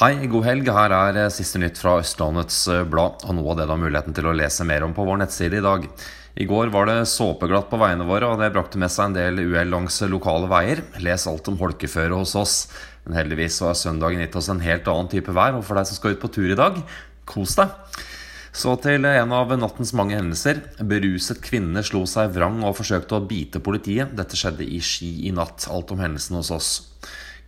Hei, god helg. Her er eh, siste nytt fra Østlandets eh, Blad, og noe av det du har muligheten til å lese mer om på vår nettside i dag. I går var det såpeglatt på veiene våre, og det brakte med seg en del uhell langs lokale veier. Les alt om holkeføre hos oss. Men heldigvis så har søndagen gitt oss en helt annen type vær, og for deg som skal ut på tur i dag, kos deg. Så til en av nattens mange hendelser. Beruset kvinne slo seg vrang og forsøkte å bite politiet. Dette skjedde i Ski i natt. Alt om hendelsen hos oss.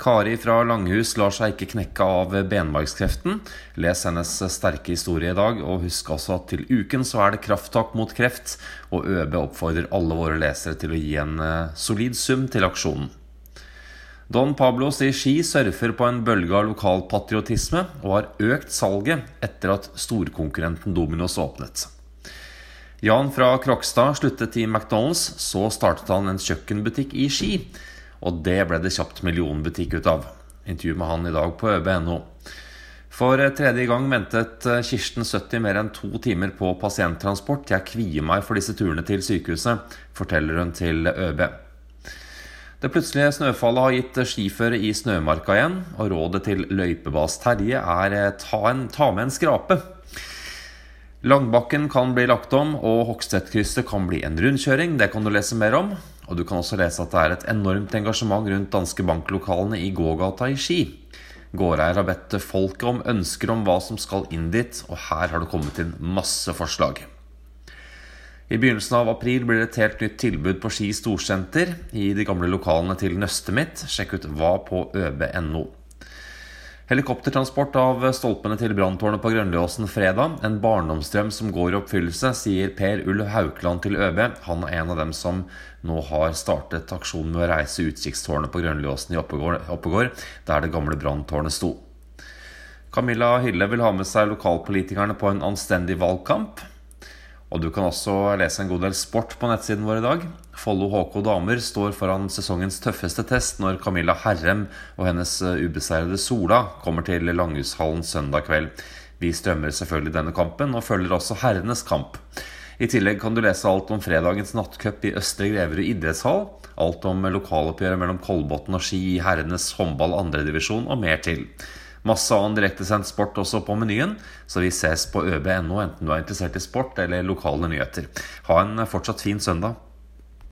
Kari fra Langhus lar seg ikke knekke av benmargskreften. Les hennes sterke historie i dag, og husk også at til uken så er det krafttak mot kreft, og ØB oppfordrer alle våre lesere til å gi en eh, solid sum til aksjonen. Don Pablos i Ski surfer på en bølge av lokal patriotisme og har økt salget etter at storkonkurrenten Dominos åpnet. Jan fra Krokstad sluttet i McDonald's, så startet han en kjøkkenbutikk i Ski. Og det ble det kjapt millionbutikk ut av. Intervju med han i dag på øb.no. For tredje gang ventet eh, Kirsten 70 mer enn to timer på pasienttransport. Jeg kvier meg for disse turene til sykehuset, forteller hun til ØB. Det plutselige snøfallet har gitt skiføre i snømarka igjen, og rådet til løypebas Terje er eh, ta, en, ta med en skrape. Langbakken kan bli lagt om, og hokstedtkrysset kan bli en rundkjøring. Det kan du lese mer om. Og du kan også lese at det er et enormt engasjement rundt Danske Bank-lokalene i gågata i Ski. Gårdeier har bedt folket om ønsker om hva som skal inn dit, og her har det kommet inn masse forslag. I begynnelsen av april blir det et helt nytt tilbud på Ski storsenter i de gamle lokalene til Nøstemit. Sjekk ut hva på øb.no. Helikoptertransport av stolpene til branntårnet på Grønløsen fredag. En barndomsdrøm som går i oppfyllelse, sier Per Ulv Haukland til ØB. Han er en av dem som nå har startet aksjonen med å reise utkikkstårnet på Grønløsen i Oppegård, der det gamle branntårnet sto. Camilla Hille vil ha med seg lokalpolitikerne på en anstendig valgkamp. Og du kan også lese en god del sport på nettsiden vår i dag. Follo HK damer står foran sesongens tøffeste test når Camilla Herrem og hennes eh, ubeseirede Sola kommer til Langhushallen søndag kveld. Vi strømmer selvfølgelig denne kampen, og følger også herrenes kamp. I tillegg kan du lese alt om fredagens nattcup i Østre Greverud idrettshall. Alt om lokaloppgjøret mellom Kolbotn og Ski i herrenes håndball andredivisjon og mer til. Masse annen direktesendt sport også på menyen, så vi ses på øb.no enten du er interessert i sport eller lokale nyheter. Ha en fortsatt fin søndag.